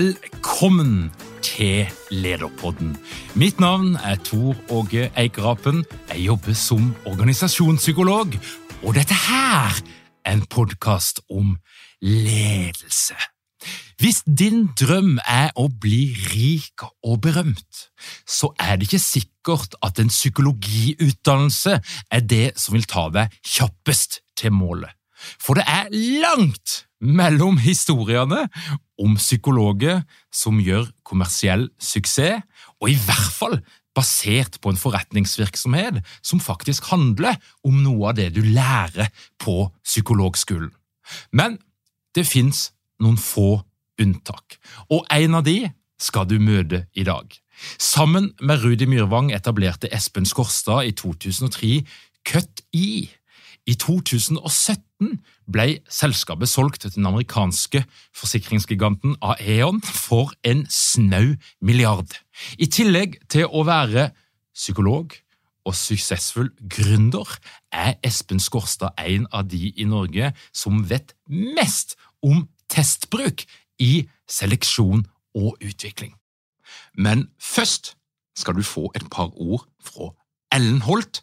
Velkommen til Lederpodden. Mitt navn er Tor Åge Eikerapen. Jeg jobber som organisasjonspsykolog, og dette her er en podkast om ledelse. Hvis din drøm er å bli rik og berømt, så er det ikke sikkert at en psykologiutdannelse er det som vil ta deg kjappest til målet. For det er langt mellom historiene om psykologer som gjør kommersiell suksess, og i hvert fall basert på en forretningsvirksomhet som faktisk handler om noe av det du lærer på psykologskolen. Men det fins noen få unntak, og en av de skal du møte i dag. Sammen med Rudi Myrvang etablerte Espen Skorstad i 2003 Cut E. I 2017 ble selskapet solgt til den amerikanske forsikringsgiganten Aeon for en snau milliard. I tillegg til å være psykolog og suksessfull gründer, er Espen Skårstad en av de i Norge som vet mest om testbruk i seleksjon og utvikling. Men først skal du få et par ord fra Ellen Holt,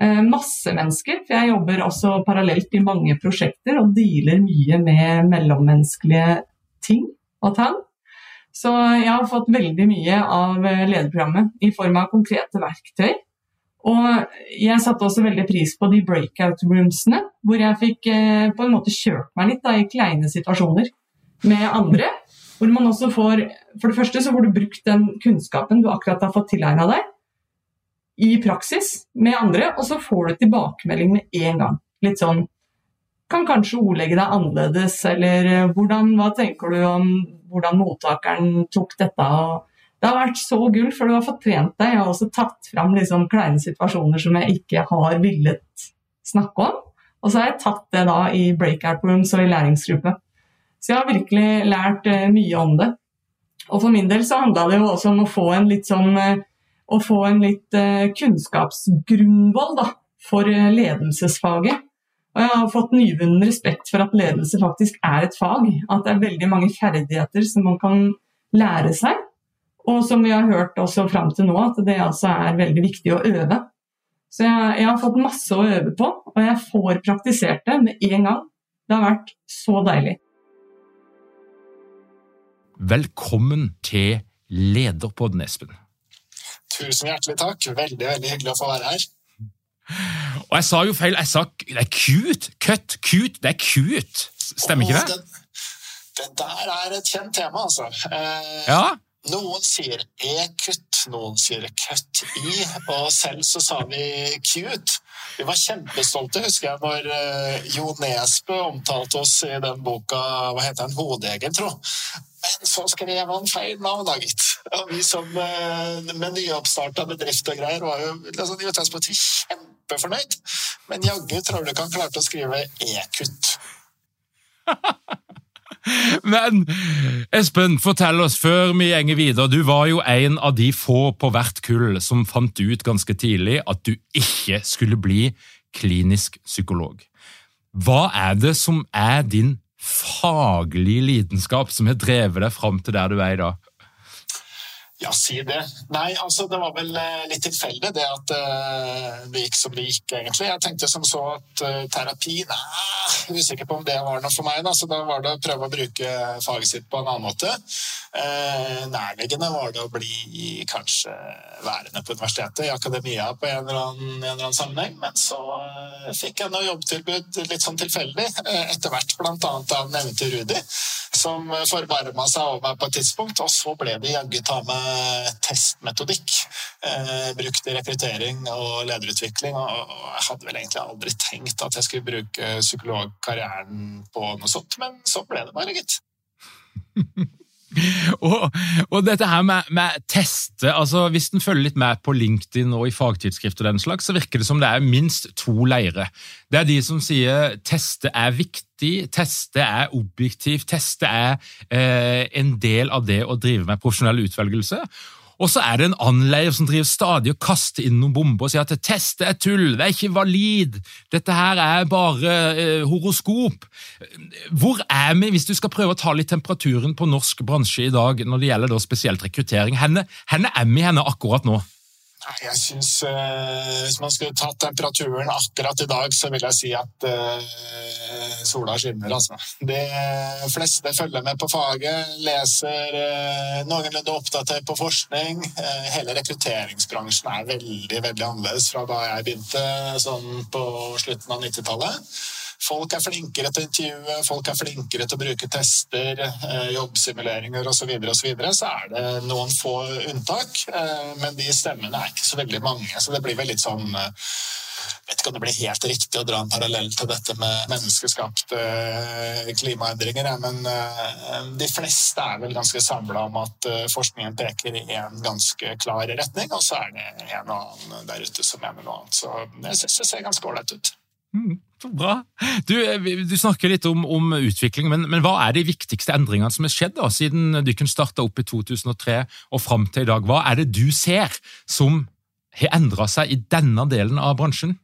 Eh, masse mennesker, for jeg jobber også parallelt i mange prosjekter og dealer mye med mellommenneskelige ting og tang. Så jeg har fått veldig mye av lederprogrammet i form av konkrete verktøy. Og jeg satte også veldig pris på de breakout roomsene, hvor jeg fikk eh, på en måte kjørt meg litt da, i kleine situasjoner med andre. Hvor man også får For det første så får du brukt den kunnskapen du akkurat har fått tilegna deg, i praksis med andre, og så får du tilbakemelding med en gang. Litt sånn Kan kanskje ordlegge deg annerledes, eller eh, hvordan, hva tenker du om hvordan mottakeren tok dette? og det har vært så gull, for du har fått trent deg. Jeg har også tatt fram liksom kleine situasjoner som jeg ikke har villet snakke om. Og så har jeg tatt det da i breakout rooms og i læringsgruppe. Så jeg har virkelig lært uh, mye om det. Og for min del så handla det jo også om å få en litt sånn uh, å få en litt uh, kunnskapsgrunnvoll da, for ledelsesfaget. Og jeg har fått nyvunnen respekt for at ledelse faktisk er et fag. At det er veldig mange ferdigheter som man kan lære seg. Og som vi har hørt også fram til nå, at det altså er veldig viktig å øve. Så jeg, jeg, har fått masse å øve på, og jeg får praktisert det med en gang. Det har vært så deilig. Velkommen til Lederpodden, Espen. Tusen hjertelig takk. Veldig veldig hyggelig å få være her. Og jeg sa jo feil. Jeg sa det er cute. Cut. Cute. Det er cute. Stemmer ikke det? Det, det der er et kjent tema, altså. Eh, ja. Noen sier e-kutt, noen sier cut i, og selv så sa vi cute. Vi var kjempestolte, husker jeg, når uh, Jo Nesbø omtalte oss i den boka Hva heter den? Hodeegen, tro. Men så skrev han feil navn, da, gitt. Og vi som uh, med nyoppstarta bedrift og greier var jo liksom, i utgangspunktet kjempefornøyd. Men jaggu tror du ikke han klarte å skrive e-kutt. Men Espen, fortell oss før vi gjenger videre. Du var jo en av de få på hvert kull som fant ut ganske tidlig at du ikke skulle bli klinisk psykolog. Hva er det som er din faglige lidenskap som har drevet deg fram til der du er i dag? Ja, si det. Nei, altså det var vel eh, litt tilfeldig det at uh, det gikk som det gikk, egentlig. Jeg tenkte som så at uh, terapi Nei, usikker på om det var noe for meg. Da. Så da var det å prøve å bruke faget sitt på en annen måte. Nærliggende var det å bli kanskje værende på universitetet, i akademia på en eller annen, en eller annen sammenheng. Men så fikk jeg noe jobbtilbud litt sånn tilfeldig, etter hvert bl.a. av nevnte Rudi, som forbarma seg over meg på et tidspunkt. Og så ble det jaggu ta meg testmetodikk eh, brukt i rekruttering og lederutvikling. Og jeg hadde vel egentlig aldri tenkt at jeg skulle bruke psykologkarrieren på noe sånt, men så ble det bare, gitt. og, og, dette her med, med teste altså Hvis en følger litt med på LinkedIn og i fagtidsskrift, og den slags, så virker det som det er minst to leirer. Det er de som sier teste er viktig, teste er objektivt, teste er eh, en del av det å drive med profesjonell utvelgelse. Og så er det en annen som driver stadig og kaster inn noen bomber og sier at teste er tull, det er ikke valid, dette her er bare eh, horoskop. Hvor er vi, hvis du skal prøve å ta litt temperaturen på norsk bransje i dag når det gjelder spesielt rekruttering? Henne, henne er vi henne akkurat nå? Jeg synes eh, Hvis man skulle tatt temperaturen akkurat i dag, så vil jeg si at uh, sola skinner, altså. De fleste følger med på faget, leser uh, noenlunde oppdatert på forskning. hele rekrutteringsbransjen er veldig, veldig annerledes fra da jeg begynte sånn på slutten av 90-tallet. Folk er flinkere til å intervjue, folk er flinkere til å bruke tester, eh, jobbsimuleringer osv. Så, og så, videre. så er det noen få unntak, eh, men de stemmene er ikke så veldig mange. Så det blir vel litt sånn eh, vet ikke om det blir helt riktig å dra en parallell til dette med menneskeskapte klimaendringer, men de fleste er vel ganske samla om at forskningen peker i en ganske klar retning, og så er det en og annen der ute som mener noe annet. Så jeg syns det ser ganske ålreit ut. Mm, bra. Du, du, snakker litt om, om utvikling, men, men, hva er de viktigste endringene som har skjedd da, siden Dykken starta opp i 2003 og fram til i dag? Hva er det du ser som har endra seg i denne delen av bransjen?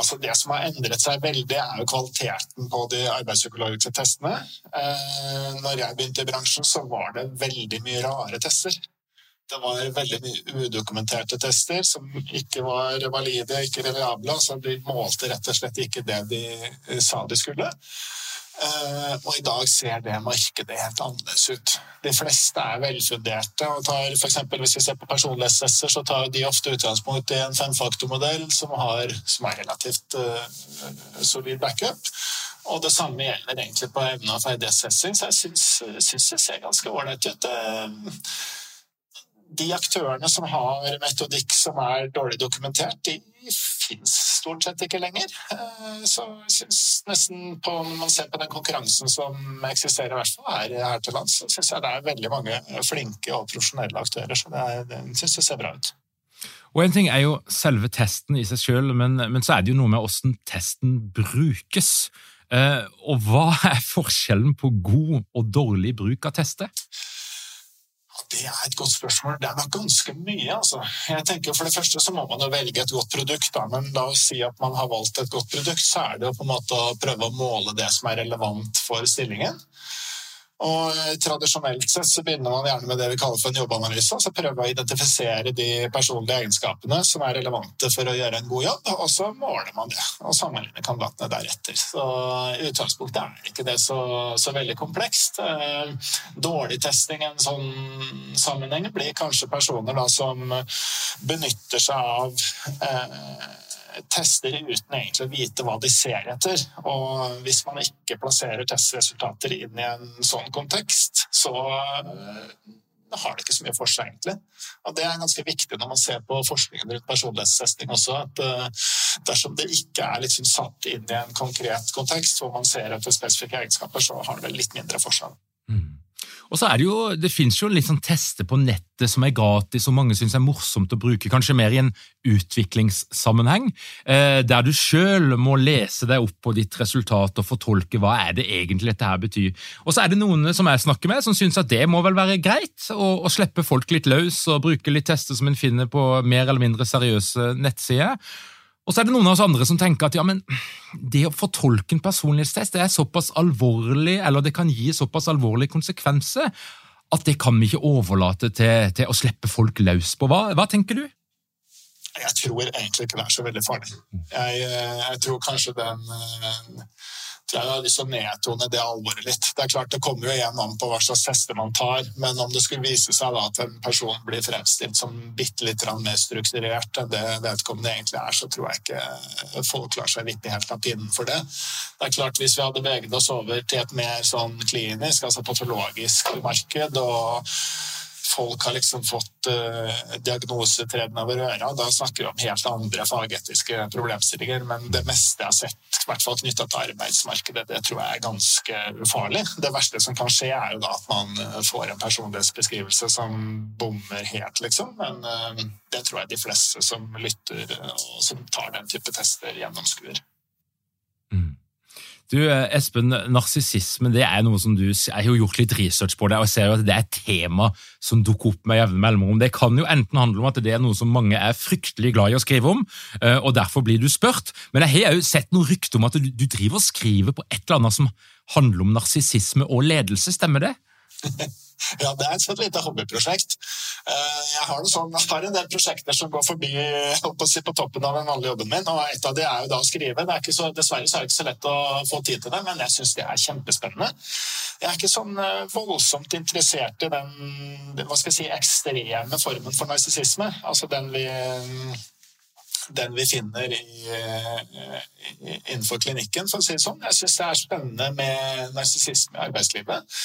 Altså Det som har endret seg veldig, er jo kvaliteten på de arbeidspsykologiske testene. Eh, når jeg begynte i bransjen, så var det veldig mye rare tester. Det var veldig mye udokumenterte tester som ikke var valide, ikke reliable. Altså de målte rett og slett ikke det de eh, sa de skulle. Uh, og i dag ser det markedet helt annerledes ut. De fleste er velfunderte. og tar for eksempel, Hvis vi ser på personlighetstester, så tar de ofte utgangspunkt i en femfaktormodell som, som er relativt uh, solid backup. Og det samme gjelder egentlig på evne- og ferdighetstesting, så jeg syns det ser ganske ålreit ut. Uh, de aktørene som har metodikk som er dårlig dokumentert, de fins stort sett ikke lenger. Eh, så jeg syns nesten på, når man ser på den konkurransen som eksisterer, i hvert fall her, her til lands, så syns jeg det er veldig mange flinke og profesjonelle aktører. Så det, er, det syns jeg ser bra ut. Og En ting er jo selve testen i seg selv, men, men så er det jo noe med hvordan testen brukes. Eh, og hva er forskjellen på god og dårlig bruk av tester? Det er et godt spørsmål. Det er nok ganske mye. altså. Jeg tenker For det første så må man jo velge et godt produkt. da, Men la oss si at man har valgt et godt produkt, så er det jo på en måte å prøve å måle det som er relevant for stillingen. Og eh, Tradisjonelt sett så begynner man gjerne med det vi kaller for en jobbanalyse. altså Prøve å identifisere de personlige egenskapene som er relevante for å gjøre en god jobb, og så måler man det. Og sammenligner kandidatene deretter. Så I utgangspunktet er ikke det så, så veldig komplekst. Eh, dårlig testing i en sånn sammenheng blir kanskje personer da som benytter seg av eh, tester uten egentlig å vite hva de ser etter. Og hvis man ikke plasserer testresultater inn i en sånn kontekst, så eh, har det ikke så mye for seg, egentlig. Og Det er ganske viktig når man ser på forskningen rundt personlighetstesting også, at uh, dersom det ikke er liksom satt inn i en konkret kontekst hvor man ser etter spesifikke egenskaper, så har det litt mindre for seg. Mm. Og så er Det jo, det finnes jo litt sånn tester på nettet som er gratis, og mange syns er morsomt å bruke, kanskje mer i en utviklingssammenheng, eh, der du sjøl må lese deg opp på ditt resultat og fortolke hva er det egentlig dette her betyr. Og så er det noen som jeg snakker med, som syns at det må vel være greit å, å slippe folk litt løs og bruke litt tester som en finner på mer eller mindre seriøse nettsider. Og så er det noen av oss andre som tenker at ja, men det å fortolke en personlighetstest det er såpass alvorlig, eller det kan gi såpass alvorlige konsekvenser at det kan vi ikke overlate til, til å slippe folk løs på. Hva, hva tenker du? Jeg tror egentlig ikke det er så veldig farlig. Jeg, eh, jeg tror kanskje den eh, jeg har lyst til å nedtone det alvoret litt. Det er klart det kommer jo igjen an på hva slags tester man tar, men om det skulle vise seg at en person blir fremstilt som bitte litt mer strukturert enn det vedkommende egentlig er, så tror jeg ikke folk lar seg vippe helt av pinnen for det. Det er klart Hvis vi hadde beveget oss over til et mer sånn klinisk, altså patologisk marked, og folk har liksom fått uh, diagnosetreden over øra. Da snakker vi om helt andre fagetiske problemstillinger. Men det meste jeg har sett, i hvert fall knytta til arbeidsmarkedet, det tror jeg er ganske ufarlig. Det verste som kan skje, er jo da at man eh, får en personlighetsbeskrivelse som bommer helt, liksom. Men uh, det tror jeg de fleste som lytter og som tar den type tester, gjennomskuer. Mm. Du, Espen, narsissisme det er noe som du Jeg har jo gjort litt research på det, og ser jo at det er et tema som dukker opp med jevne mellomrom. Det kan jo enten handle om at det er noe som mange er fryktelig glad i å skrive om, eh, og derfor blir du spurt, men jeg har jo sett noen rykte om at du, du driver og skriver på et eller annet som handler om narsissisme og ledelse, stemmer det? Ja, det er et sånt lite hobbyprosjekt. Eh, jeg har, sånn, jeg har, en del prosjekter som går forbi si, på toppen av den vanlige jobben min, og et av dem er jo da å skrive. Så, dessverre så er det ikke så lett å få tid til det, men jeg syns det er kjempespennende. Jeg er ikke sånn eh, voldsomt interessert i den hva skal jeg si, ekstreme formen for narsissisme. Altså den vi den vi finner i, innenfor klinikken, for å si det sånn. Jeg syns det er spennende med narsissisme i arbeidslivet.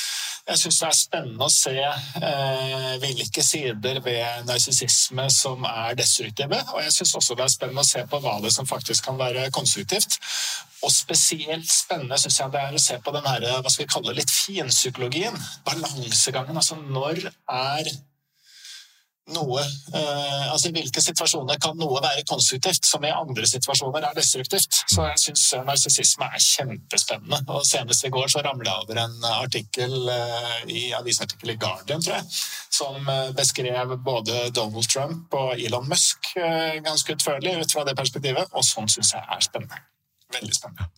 Jeg syns det er spennende å se eh, hvilke sider ved narsissisme som er destruktive. Og jeg syns også det er spennende å se på hva det som faktisk kan være konstruktivt. Og spesielt spennende syns jeg det er å se på den her, hva skal vi kalle litt finpsykologien. Balansegangen. Altså når er noe eh, altså I hvilke situasjoner kan noe være konstruktivt, som i andre situasjoner er destruktivt? Så jeg syns narsissisme er kjempespennende. Og Senest i går så ramla jeg over en artikkel eh, i avisartikkel i Guardian, tror jeg, som eh, beskrev både Donald Trump og Elon Musk eh, ganske utførlig ut fra det perspektivet, og sånn syns jeg er spennende. Veldig spennende.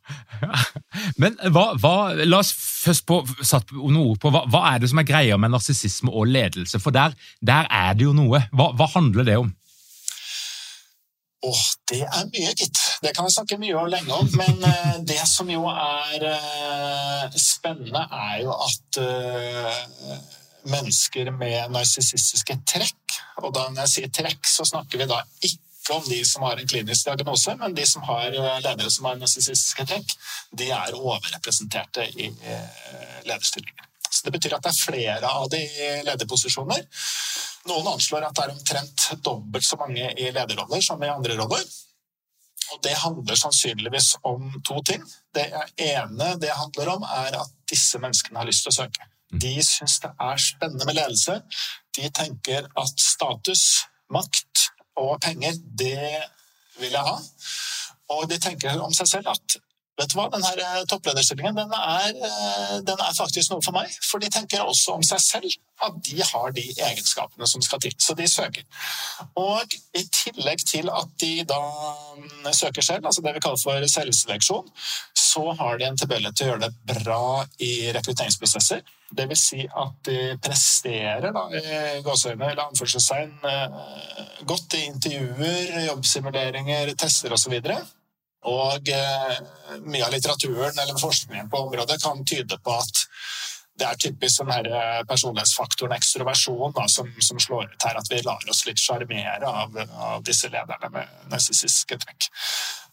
Men hva, hva, la oss først på, satt noe ord på hva, hva, er det som er greia med narsissisme og ledelse? For der, der, er det jo noe. Hva, hva handler det om? Åh, oh, det er mye, gitt. Det kan vi snakke mye og lenge om. Men uh, det som jo er uh, spennende, er jo at uh, mennesker med narsissistiske trekk Og da når jeg sier trekk, så snakker vi da ikke ikke om de som har en klinisk diagnose, men de som har eh, ledere som har narsissistiske trekk, de er overrepresenterte i eh, lederstillinger. Så Det betyr at det er flere av de i lederposisjoner. Noen anslår at det er omtrent dobbelt så mange i lederroller som i andre roller. Og Det handler sannsynligvis om to ting. Det ene det handler om, er at disse menneskene har lyst til å søke. De syns det er spennende med ledelse. De tenker at status, makt, og penger, det vil jeg ha. Og de tenker om seg selv at vet du hva, denne eh, topplederstillingen den er, eh, den er, faktisk noe for meg. For de tenker også om seg selv at de har de egenskapene som skal til. Så de søker. Og i tillegg til at de da mm, søker selv, altså det vi kaller for selvseleksjon, så har de en tilbøyelighet til å gjøre det bra i rekrutteringsprosesser. Det vil si at de presterer da, i gåseøyne eller anførselstegn eh, godt i intervjuer, jobbsimuleringer, tester osv. Og, så og eh, mye av litteraturen eller forskningen på området kan tyde på at det er typisk den her eh, personlighetsfaktoren ekstroversjon da, som, som, slår ut her, at vi lar oss litt sjarmere av, av, disse lederne med narsissistiske trekk.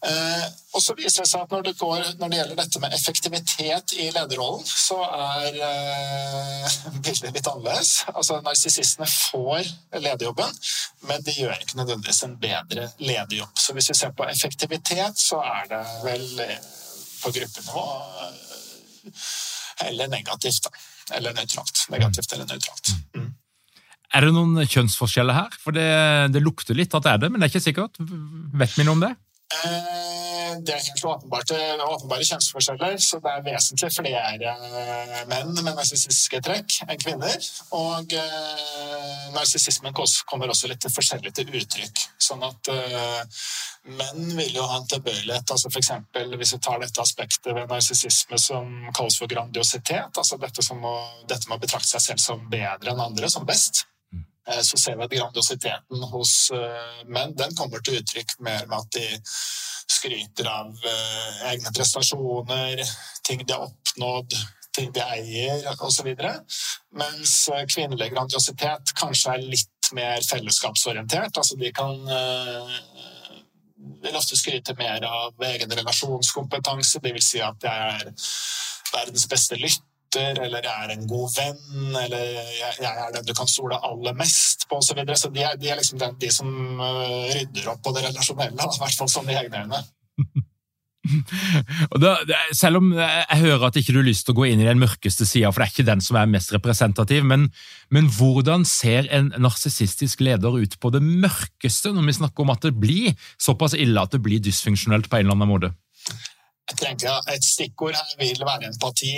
Eh, og så viser det seg at når det, går, når det, gjelder dette med effektivitet i lederrollen, så er eh, bildet litt annerledes. Altså Narsissistene får lederjobben, men de gjør ikke nødvendigvis en bedre lederjobb. Så hvis vi ser på effektivitet, så er det vel eh, på gruppenivå eller negativt. Da. Eller nøytralt. Negativt eller nøytralt. Mm. Er det noen kjønnsforskjeller her? For det, det, lukter litt at det er det, men det er ikke sikkert. Vet vi noe om det? Eh, det er helt åpenbart åpenbare kjønnsforskjeller, så det er vesentlig flere menn med narsissistiske trekk enn kvinner. Og eh, narsissismen kommer også litt forskjellig til uttrykk. Sånn at eh, menn vil jo ha en tilbøyelighet altså F.eks. hvis vi tar dette aspektet ved narsissisme som kalles for grandiositet, altså dette, å, dette med å betrakte seg selv som bedre enn andre, som best eh, så ser vi at grandiositeten hos menn den kommer til uttrykk mer med at de skryter av uh, egne prestasjoner, ting de har oppnådd, ting de eier osv. Mens uh, kvinnelig grandiositet kanskje er litt mer fellesskapsorientert. Altså de kan uh, vil ofte skryte mer av egen relasjonskompetanse. Vil si at jeg er verdens beste lytter, eller jeg er en god venn, eller jeg, er den du kan stole aller mest på, osv. Så, videre. så de er, de er liksom den, de som eh, rydder opp på det relasjonelle, i hvert fall som de egne øyne. Da, selv om jeg hører at ikke du har lyst til å gå inn i den mørkeste sida, for det er ikke den som er mest representativ, men, men hvordan ser en narsissistisk leder ut på det mørkeste, når vi snakker om at det blir såpass ille at det blir dysfunksjonelt på en eller annen måte? Jeg tenker Et stikkord her vil være empati.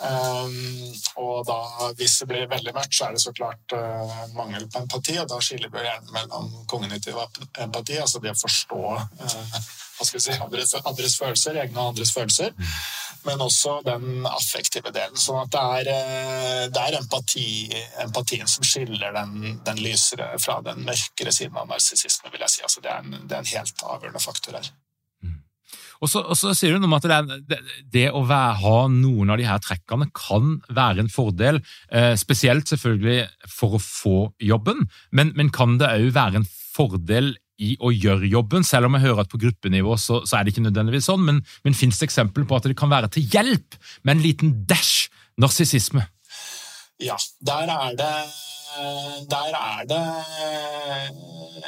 Um, og da, hvis det blir veldig mørkt, så er det så klart uh, mangel på empati. Og da skiller vi gjerne mellom kognitiv empati, altså det å forstå uh, hva skal vi si, andres, andres, følelser, egne og andres følelser. Men også den affektive delen. sånn at det er, eh, det er empati, empatien som skiller den, den, lysere fra den mørkere siden av narsissisme, vil jeg si. Altså det, er en, det er en helt avgjørende faktor her. Og så, og så, sier du noe om at det, det å være, ha noen av de her trekkene kan være en fordel, eh, spesielt selvfølgelig for å få jobben, men, men kan det òg være en fordel i å gjøre jobben, selv om jeg hører at på gruppenivå så, så er det ikke nødvendigvis sånn, men, men fins det eksempel på at det kan være til hjelp med en liten dash narsissisme? Ja, der er det der er det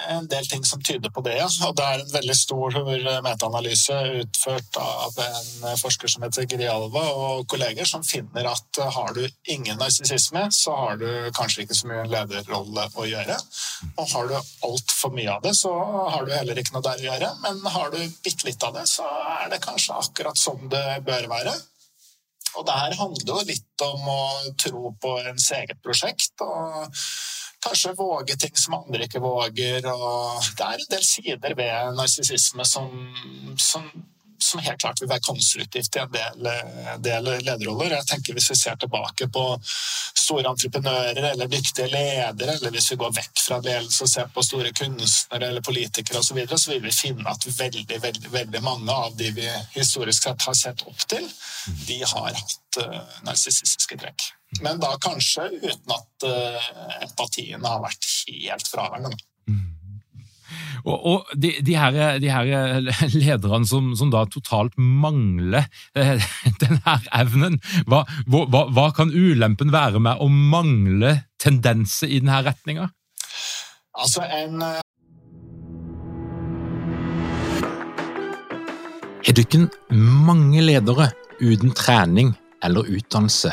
en del ting som tyder på det. Ja. Og det er en veldig stor metaanalyse utført av en forsker som heter Grialva og kolleger, som finner at har du ingen narsissisme, så har du kanskje ikke så mye en lederrolle å gjøre. Og har du altfor mye av det, så har du heller ikke noe der å gjøre. Men har du bitte litt av det, så er det kanskje akkurat som det bør være. Og det her handler jo litt om å tro på ens eget prosjekt. og Kanskje våge ting som andre ikke våger. og Det er en del sider ved narsissisme som, som som helt klart vil være konstruktivt i en del, del, lederroller. Jeg tenker Hvis vi ser tilbake på store entreprenører eller dyktige ledere, eller hvis vi går vekk fra ledelse og ser på store kunstnere eller politikere osv., så, videre, så vil vi finne at veldig, veldig, veldig mange av de vi historisk sett har sett opp til, de har hatt uh, narsissistiske trekk. Men da kanskje uten at uh, empatien har vært helt fraværende. Mm. Og, og de, de, her, de, her, lederne som, som, da totalt mangler eh, denne evnen, hva, hva, hva, kan ulempen være med å mangle tendenser i denne retninga? Altså en eh, Har dere mange ledere uten trening eller utdannelse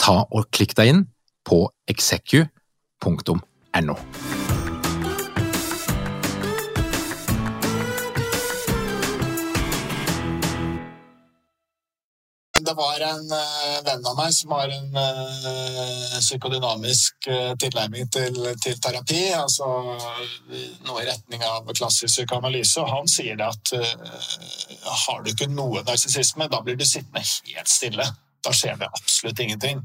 ta og klikk deg inn på execu.no. det var en uh, venn av meg som har en uh, psykodynamisk uh, tilnærming til, til, terapi, altså noe i retning av klassisk psykoanalyse, og han sier det at har du ikke noe narsissisme, da blir du sittende helt stille da skjer det absolutt ingenting.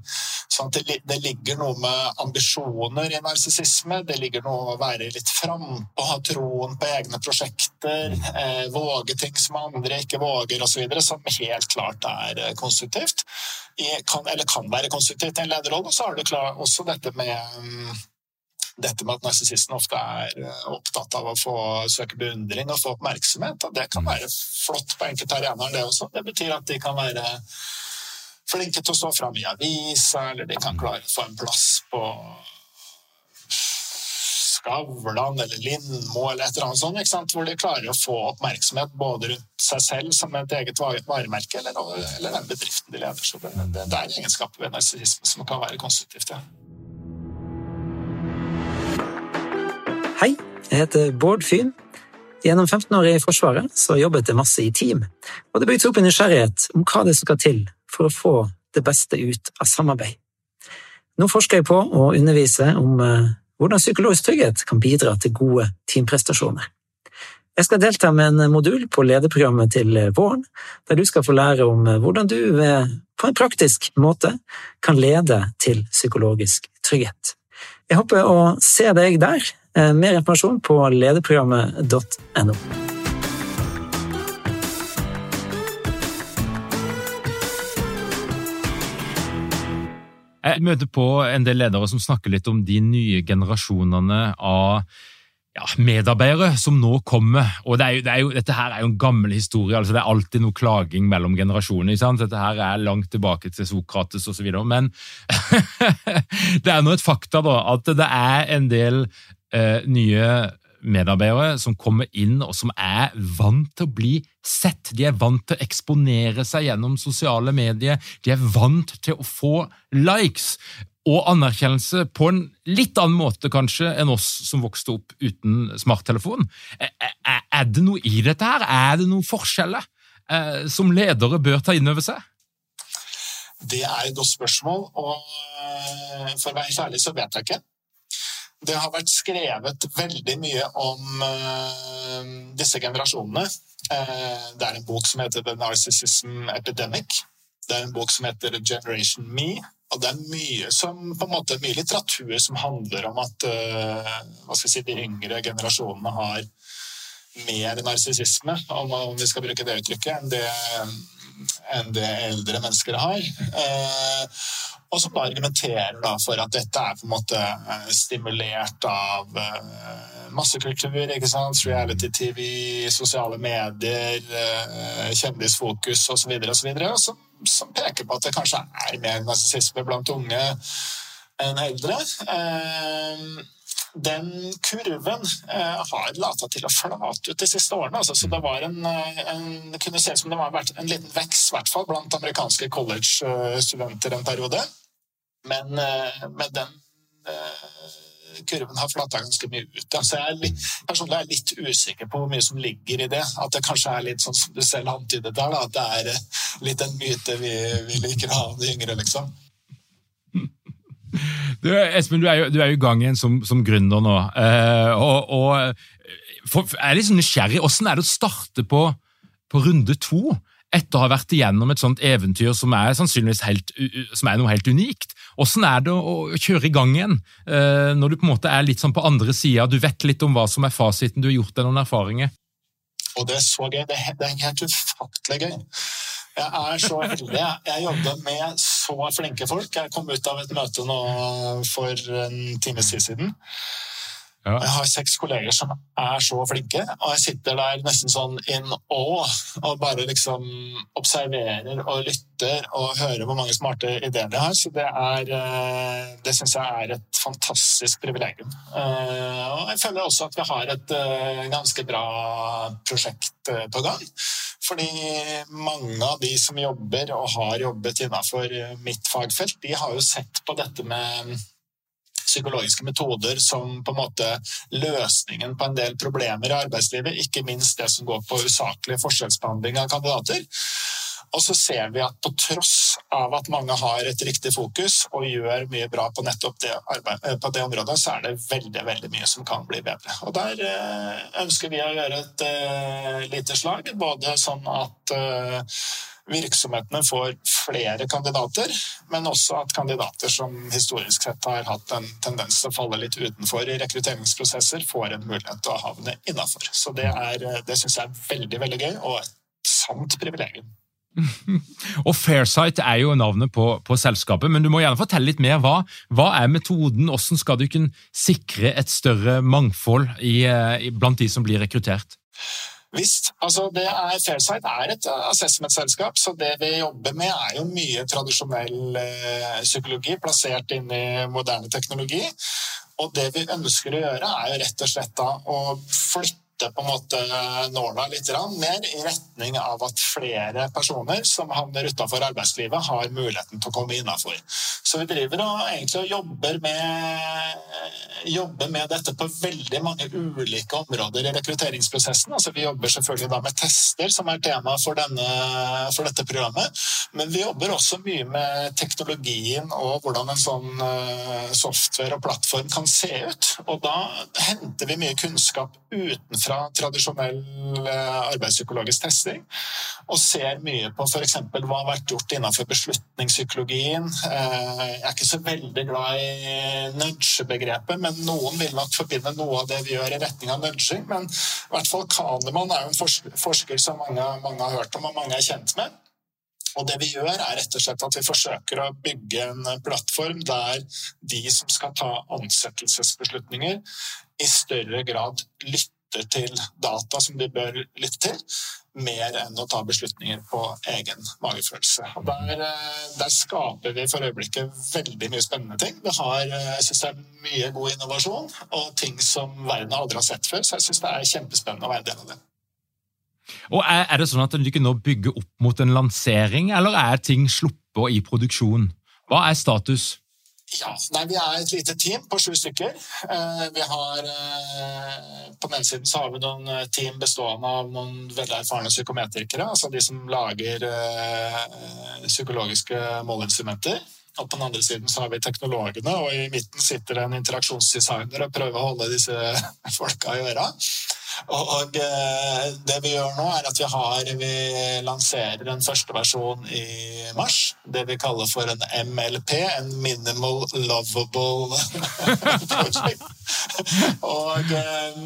Sånn det, det, ligger noe med ambisjoner i narsissisme. Det ligger noe med å være litt frampå, ha troen på egne prosjekter, eh, våge ting som andre ikke våger osv., som helt klart er eh, konstruktivt. I, kan, eller kan være konstruktivt i en lederrolle. Og så har du klar, også dette med um, dette med at narsissisten ofte er eh, opptatt av å få søke beundring og få oppmerksomhet. og Det kan være flott på enkelte arenaer, det også. Det betyr at de kan være flinke til å stå fram i avisa, eller de kan klare å få en plass på Skavlan eller Lindmo eller et eller annet sånt, ikke sant? hvor de klarer å få oppmerksomhet både rundt seg selv som et eget varemerke, eller, eller den bedriften de leder. Så det, det, det er egenskaper ved narsissisme som kan være konstruktivt. ja. Hei, jeg heter Bård Fyn. Gjennom 15 år i Forsvaret så jobbet jeg masse i team, og det bygde seg opp en nysgjerrighet om hva det skal til for å få det beste ut av samarbeid. Nå forsker jeg på å undervise om eh, hvordan psykologisk trygghet kan bidra til gode teamprestasjoner. Jeg skal delta med en modul på lederprogrammet til våren, der du skal få lære om eh, hvordan du på en praktisk måte kan lede til psykologisk trygghet. Jeg håper å se deg der. Eh, mer informasjon på lederprogrammet.no. Jeg møter på en del ledere som snakker litt om de nye generasjonene av ja, medarbeidere som nå kommer. Og det er jo, det er jo, Dette her er jo en gammel historie. altså Det er alltid noe klaging mellom generasjoner. Dette her er langt tilbake til Sokrates osv. Men det er nå et fakta da, at det er en del eh, nye medarbeidere som kommer inn og som er vant til å bli sett. De er vant til å eksponere seg gjennom sosiale medier. De er vant til å få likes og anerkjennelse på en litt annen måte kanskje enn oss som vokste opp uten smarttelefon. Er det noe i dette her? Er det noen forskjeller eh, som ledere bør ta inn over seg? Det er et godt spørsmål, og eh, for å være ærlig så vet jeg ikke. Det har vært skrevet veldig mye om uh, disse generasjonene. Uh, det er en bok som heter The Narcissism Epidemic. Det er en bok som heter Generation Me. Og det er mye, som, måte, mye litteratur som handler om at uh, si, de yngre generasjonene har mer narsissisme, om, om, vi skal bruke det uttrykket, enn det, enn det eldre mennesker har. Uh, og som argumenterer da for at dette er på en måte eh, stimulert av uh, massekultur, ikke sant? reality-TV, sosiale medier, kjendisfokus osv., osv., som, som peker på at det kanskje er mer narsissisme blant unge enn eldre. Uh, den kurven eh, har lata til å flate ut de siste årene. Altså, så det, var en, en, kunne se ut som det var en liten vekst, i hvert fall blant amerikanske college-studenter en periode. Men, eh, men den eh, kurven har flata ganske mye ut. Ja. Så jeg er litt, personlig er jeg litt usikker på hvor mye som ligger i det. At det kanskje er litt sånn som du selv antydet der, da, at det er eh, litt en myte vi, vi liker å ha de yngre, liksom. Du, Espen, du er, jo, du er jo i gang igjen som, som gründer nå. Uh, og, og for, er litt sånn nysgjerrig. Hvordan er det å starte på, på runde to? etter å ha vært igjennom et sånt eventyr som er sannsynligvis helt, som er noe helt unikt. Hvordan er det å kjøre i gang igjen, eh, når du på en måte er litt sånn på andre sida? Du vet litt om hva som er fasiten, du har gjort deg noen erfaringer? Og det er så gøy. Det er helt ufattelig gøy. Jeg er så heldig. Jeg jobber med så flinke folk. Jeg kom ut av et møte nå for en times tid siden ja. Jeg har seks kolleger som er så flinke, og jeg sitter der nesten sånn in awe og bare liksom observerer og lytter og hører hvor mange smarte ideer de har. Så det er eh, Det syns jeg er et fantastisk privilegium. Eh, og jeg føler også at vi har et eh, ganske bra prosjekt på gang. Fordi mange av de som jobber og har jobbet innenfor mitt fagfelt, de har jo sett på dette med psykologiske metoder som på en måte løsningen på en del problemer i arbeidslivet, ikke minst det som går på usaklig forskjellsbehandling av kandidater. Og så ser vi at på tross av at mange har et riktig fokus og gjør mye bra på nettopp det, arbeid, eh, på det området, så er det veldig veldig mye som kan bli bedre. Og Der eh, ønsker vi å gjøre et uh, lite slag, både sånn at uh, virksomhetene får flere kandidater, men også at kandidater som historisk sett har hatt en tendens til å falle litt utenfor i rekrutteringsprosesser, får en mulighet til å havne innafor. Så det, er, det syns jeg er veldig, veldig gøy, og et sant privilegium. og Fairsight er jo navnet på, på, selskapet, men du må gjerne fortelle litt mer. Hva, hva er metoden? Hvordan skal du kunne sikre et større mangfold i, i, blant de som blir rekruttert? Visst. altså det er, Fairsight er et assessment-selskap, så det vi jobber med, er jo mye tradisjonell eh, psykologi plassert inn i moderne teknologi. Og det vi ønsker å gjøre, er jo rett og slett da å flytte flytte på en måte nåla litt mer i retning av at flere personer som havner utenfor arbeidslivet, har muligheten til å komme innafor. Så vi driver og egentlig jobber med, jobber med dette på veldig mange ulike områder i rekrutteringsprosessen. Altså, vi jobber selvfølgelig da med tester, som er tema for, denne, for dette programmet. Men vi jobber også mye med teknologien og hvordan en sånn eh, software og plattform kan se ut. Og da henter vi mye kunnskap utenfra fra tradisjonell eh, arbeidspsykologisk testing, og ser mye på f.eks. hva har vært gjort innenfor beslutningspsykologien. Eh, jeg er ikke så veldig glad i nudge-begrepet, men noen vil nok forbinde noe av det vi gjør, i retning av nudging. Men i hvert fall Kahneman er jo en forsker som mange, mange har hørt om og mange er kjent med. Og det vi gjør, er rett og slett at vi forsøker å bygge en plattform der de som skal ta ansettelsesbeslutninger, i større grad lytter lytter til data som de bør lytte til, mer enn å ta beslutninger på egen magefølelse. Der, eh, der skaper vi for øyeblikket veldig mye spennende ting. Vi har, eh, jeg synes det er mye god innovasjon og ting som verden aldri har sett før, så jeg syns det er kjempespennende å være en del av det. Og er det sånn at du ikke nå bygger opp mot en lansering, eller er ting sluppet i produksjon? Hva er status? Ja, nei, Vi er et lite team på sju stykker. Eh, vi har, eh, På den ene siden så har vi noen eh, team bestående av noen veldig erfarne psykometrikere. Altså de som lager psykologiske måleinstrumenter. Og på den andre siden så har vi teknologene, og i midten sitter en interaksjonsdesigner og prøver å holde disse folka i øra. Og eh, det vi gjør nå, er at vi har Vi lanserer en første versjon i mars. Det vi kaller for en MLP, en Minimal Lovable Project. og eh,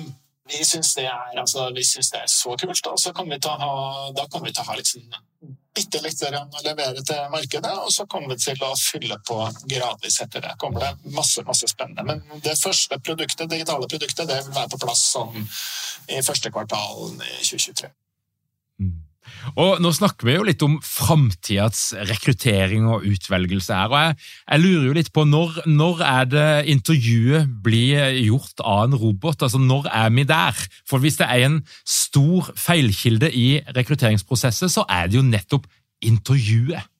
vi syns det, altså, det, er så kult. Og så kommer vi til å ha, da kommer vi til liksom bitte litt å levere til markedet, og så kommer vi til å fylle på gradvis etter det. kommer det masse masse spennende. Men det første produktet, digitale produktet det vil være på plass sånn i første kvartal i 2023. Mm. Og Nå snakker vi jo litt om framtidas rekruttering og utvelgelse her. og jeg, jeg, lurer jo litt på når, når er det intervjuet blir gjort av en robot? Altså Når er vi der? For Hvis det er en stor feilkilde i rekrutteringsprosesset, så er det jo nettopp intervjuet.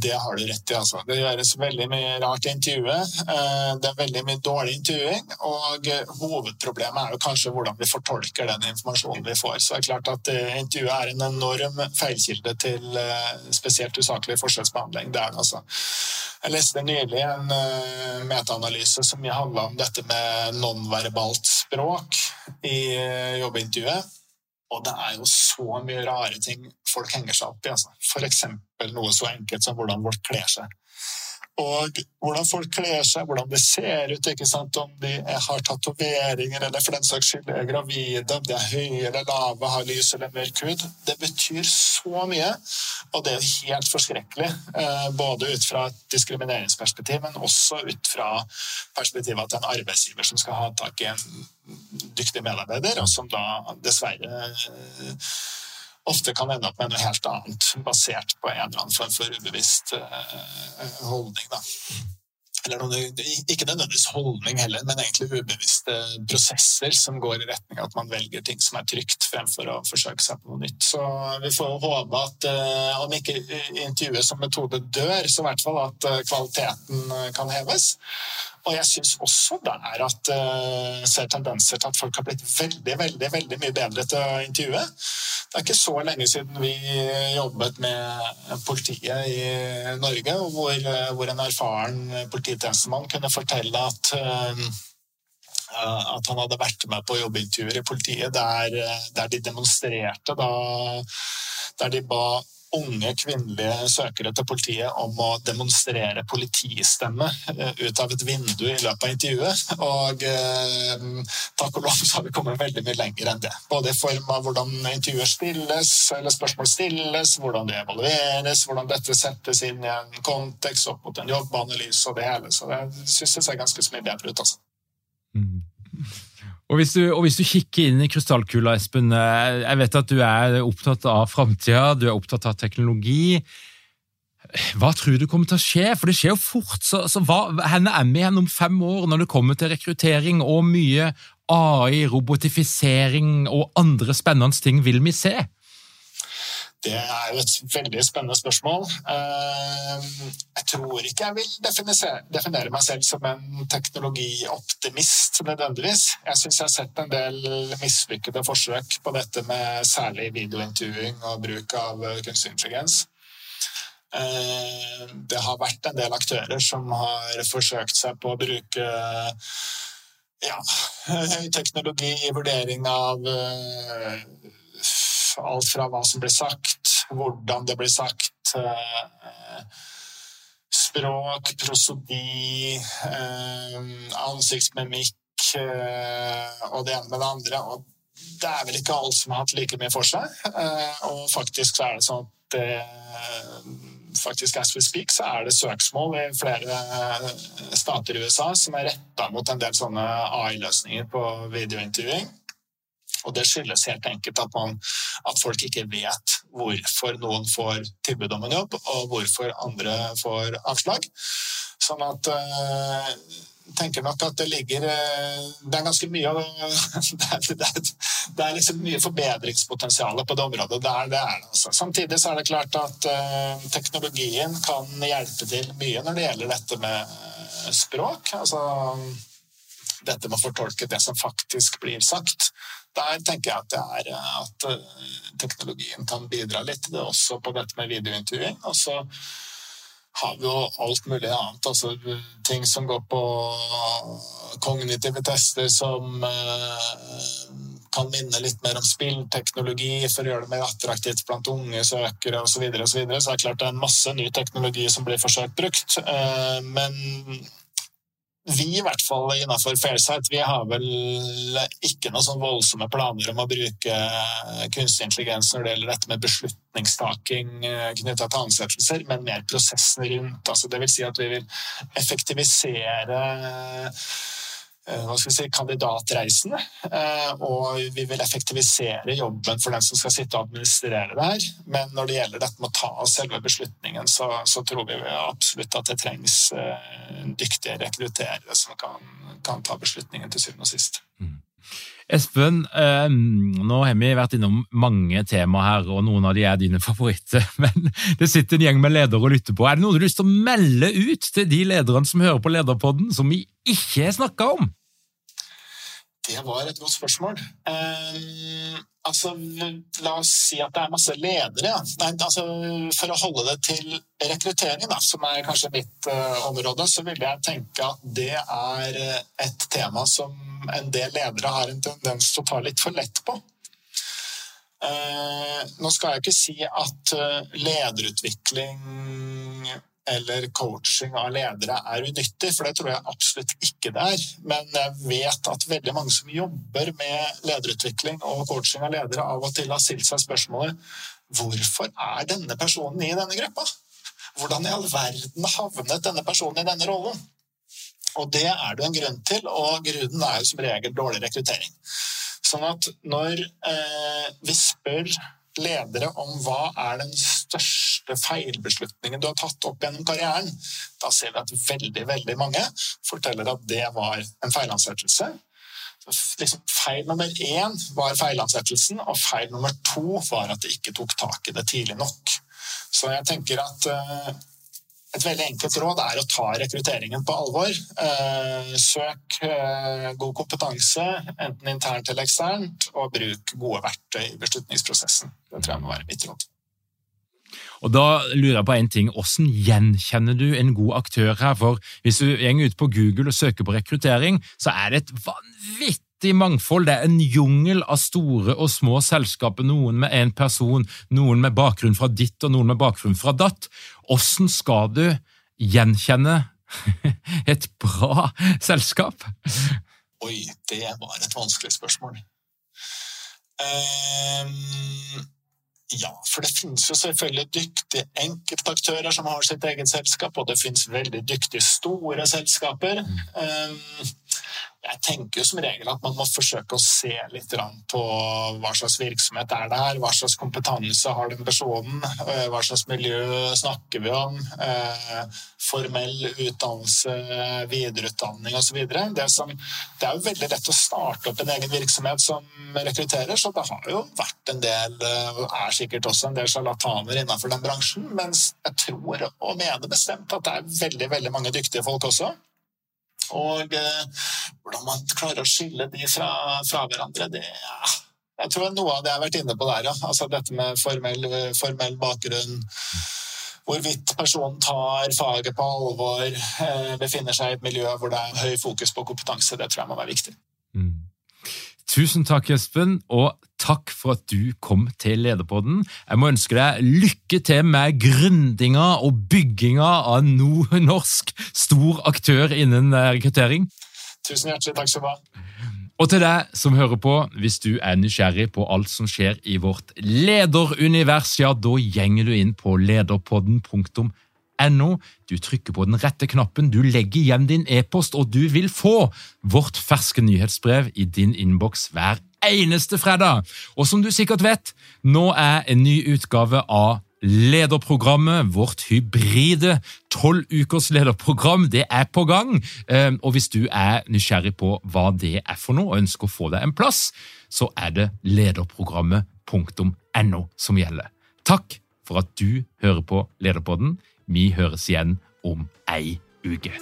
Det har du rett i. altså. Det gjøres veldig mye rart i intervjuet. Eh, det er veldig mye dårlig intervjuing. Og hovedproblemet er jo kanskje hvordan vi fortolker den informasjonen vi får. Så det er klart at eh, intervjuet er en enorm feilkilde til eh, spesielt usaklig forskjellsbehandling. Det er det altså. Jeg leste nylig en metaanalyse som handla om dette med nonverbalt språk i jobbintervjuet. Og det er jo så mye rare ting folk henger seg opp i. Altså. F.eks. noe så enkelt som hvordan folk kler seg. Og hvordan folk kler seg, hvordan det ser ut, ikke sant? om de har tatoveringer eller for den saks skyld er gravide, om de er høye eller lave, har lys eller mørk hud. Det betyr så mye, og det er helt forskrekkelig. Eh, både ut fra et diskrimineringsperspektiv, men også ut fra perspektivet til en arbeidsgiver som skal ha tak i en dyktig medarbeider, og som da dessverre eh, ofte kan ende opp med noe helt annet, basert på en eller annen form for ubevisst uh, holdning. Da. Eller noen, ikke nødvendigvis holdning heller, men egentlig ubevisste prosesser som går i retning av at man velger ting som er trygt, fremfor å forsøke seg på noe nytt. Så vi får håpe at uh, om ikke intervjuet som metode dør, så i hvert fall at uh, kvaliteten kan heves. Og jeg syns også der at uh, ser tendenser til at folk har blitt veldig veldig, veldig mye bedre til å intervjue. Det er ikke så lenge siden vi jobbet med politiet i Norge, hvor, hvor en erfaren polititjenestemann kunne fortelle at at han hadde vært med på jobbintervjuer i politiet der, der de demonstrerte da, Der de ba unge kvinnelige søkere til politiet om å demonstrere politistemme eh, ut av et vindu i løpet av intervjuet. Og eh, takk og lov så har vi kommet veldig mye lenger enn det. Både i form av hvordan intervjuer stilles, eller spørsmål stilles, hvordan det evalueres, hvordan dette settes inn i en kontekst opp mot en jobbanalyse og det hele. Så det syns jeg ser ganske så mye bedre ut, altså. Mm. Og hvis, du, og hvis, du, kikker inn i krystallkula, Espen, eh, jeg vet at du er opptatt av framtida, du er opptatt av teknologi. Hva tror du kommer til å skje? For det skjer jo fort. så, så hva, Henne er vi igjen om fem år når det kommer til rekruttering og mye AI, robotifisering og andre spennende ting vil vi se? Det er jo et veldig spennende spørsmål. Eh, jeg tror ikke jeg vil definere meg selv som en teknologioptimist nødvendigvis. Jeg syns jeg har sett en del mislykkede forsøk på dette med særlig videointervjuing og bruk av kunstig intelligens. Eh, det har vært en del aktører som har forsøkt seg på å bruke ja, teknologi i vurdering av eh, alt fra hva som blir sagt, hvordan det blir sagt, eh, språk, prosodi, eh, ansiktsmimikk eh, og det ene med det andre. Og det er vel ikke alle som har hatt like mye for seg. Og faktisk så er det sånn at faktisk as we speak, så er det søksmål i flere stater i USA som er retta mot en del sånne AI-løsninger på videointervjuing. Og det skyldes helt enkelt at, man, at, folk ikke vet hvorfor noen får tilbud om en jobb, og hvorfor andre får avslag. Sånn at uh, tenker nok at det ligger uh, Det er ganske mye det er, det er, det er liksom mye forbedringspotensial på det området. Det er, det er, altså. Samtidig så er det klart at uh, teknologien kan hjelpe til mye når det gjelder dette med språk. Altså dette med å fortolke det som faktisk blir sagt der tenker jeg at, det er, at eh, teknologien kan bidra litt. Det er også på dette med videointervjuing. Og så har vi jo alt mulig annet. Altså ting som går på kognitive tester som eh, kan minne litt mer om spillteknologi for å gjøre det mer attraktivt blant unge søkere osv. Så, videre, så, så det er klart det er en masse ny teknologi som blir forsøkt brukt. Eh, men vi i hvert fall innenfor Fairsight vi har vel ikke noen sånn voldsomme planer om å bruke kunstig intelligens når det gjelder dette med beslutningstaking eh, knytta til ansettelser, men mer prosessen rundt. Altså, vil si at vi vil effektivisere si, kandidatreisene. Eh, og vi vil effektivisere jobben for den som skal sitte og administrere det her. Men når det gjelder dette med å ta selve beslutningen, så, så tror vi absolutt at det trengs eh, dyktige rekrutterere som kan, kan, ta beslutningen til syvende og sist. Mm. Espen, eh, nå har vi vært innom mange temaer her, og noen av de er dine favoritter. Men det sitter en gjeng med ledere og lytter på. Er det noe du har lyst til å melde ut til de lederne som hører på Lederpodden, som vi ikke har snakka om? Det var et godt spørsmål. Um, altså, la oss si at det er masse ledere. Nei, altså, for å holde det til rekruttering, da, som er kanskje mitt uh, område, så vil jeg tenke at det er eh, et tema som en del ledere har en tendens til å ta litt for lett på. Uh, nå skal jeg ikke si at lederutvikling eller coaching av ledere er unyttig, for det tror jeg absolutt ikke det er. Men jeg vet at veldig mange som jobber med lederutvikling og coaching av ledere, av og til har stilt seg spørsmålet hvorfor er denne personen i denne gruppa? Hvordan i all verden havnet denne personen i denne rollen? Og det er det en grunn til, og grunnen er jo som regel dårlig rekruttering. Sånn at når eh, vi spør ledere om hva er den største feilbeslutningen du har tatt opp gjennom karrieren, da ser vi at veldig veldig mange forteller at det var en feilansettelse. Liksom feil nummer én var feilansettelsen, og feil nummer to var at de ikke tok tak i det tidlig nok. Så jeg tenker at uh, et veldig enkelt råd er å ta rekrutteringen på alvor. Eh, søk eh, god kompetanse, enten internt eller eksternt, og bruk gode verktøy i beslutningsprosessen. Det tror jeg må være mitt råd. Og da lurer jeg på en ting, Hvordan gjenkjenner du en god aktør her? For Hvis du går ut på Google og søker på rekruttering, så er det et vanvittig mangfold. Det er en jungel av store og små selskaper, noen med én person, noen med bakgrunn fra ditt og noen med bakgrunn fra datt. Hvordan skal du gjenkjenne et bra selskap? Oi, det var et vanskelig spørsmål. Um ja, for det finnes jo selvfølgelig dyktige enkeltaktører som har sitt eget selskap, og det finnes veldig dyktige store selskaper. Um, jeg tenker jo som regel at man må forsøke å se litt på hva slags virksomhet er det her, hva slags kompetanse har den personen, eh, hva slags miljø snakker vi om, eh, formell utdannelse, videreutdanning osv. Det, det er jo veldig lett å starte opp en egen virksomhet som rekrutterer, så det har jo vært en del, og er sikkert også en del sjarlataner innenfor den bransjen, mens jeg tror og mener bestemt at det er veldig, veldig mange dyktige folk også. Og eh, hvordan man klarer å skille de fra, fra hverandre, det ja. Jeg tror noe av det jeg har vært inne på der, ja. Altså dette med formell, formell bakgrunn. Hvorvidt personen tar faget på alvor, eh, befinner seg i et miljø hvor det er høy fokus på kompetanse. Det tror jeg må være viktig. Mm. Tusen takk, Espen, og takk for at du kom til Lederpodden. Jeg må ønske deg lykke til med gründinga og bygginga av en norsk stor aktør innen eh, rekruttering. Tusen hjertelig takk skal du ha. Og til deg som hører på, hvis du er nysgjerrig på alt som skjer i vårt lederunivers, ja, da gjenger du inn på lederpodden.no No. Du trykker på den rette knappen, du legger igjen din e-post, og du vil få vårt ferske nyhetsbrev i din innboks hver eneste fredag. Og som du sikkert vet, nå er en ny utgave av Lederprogrammet, vårt hybride tolv ukers lederprogram, det er på gang. Ehm, og hvis du er nysgjerrig på hva det er for noe, og ønsker å få deg en plass, så er det lederprogrammet.no som gjelder. Takk for at du hører på Lederpodden. Vi høres igjen om ei uke.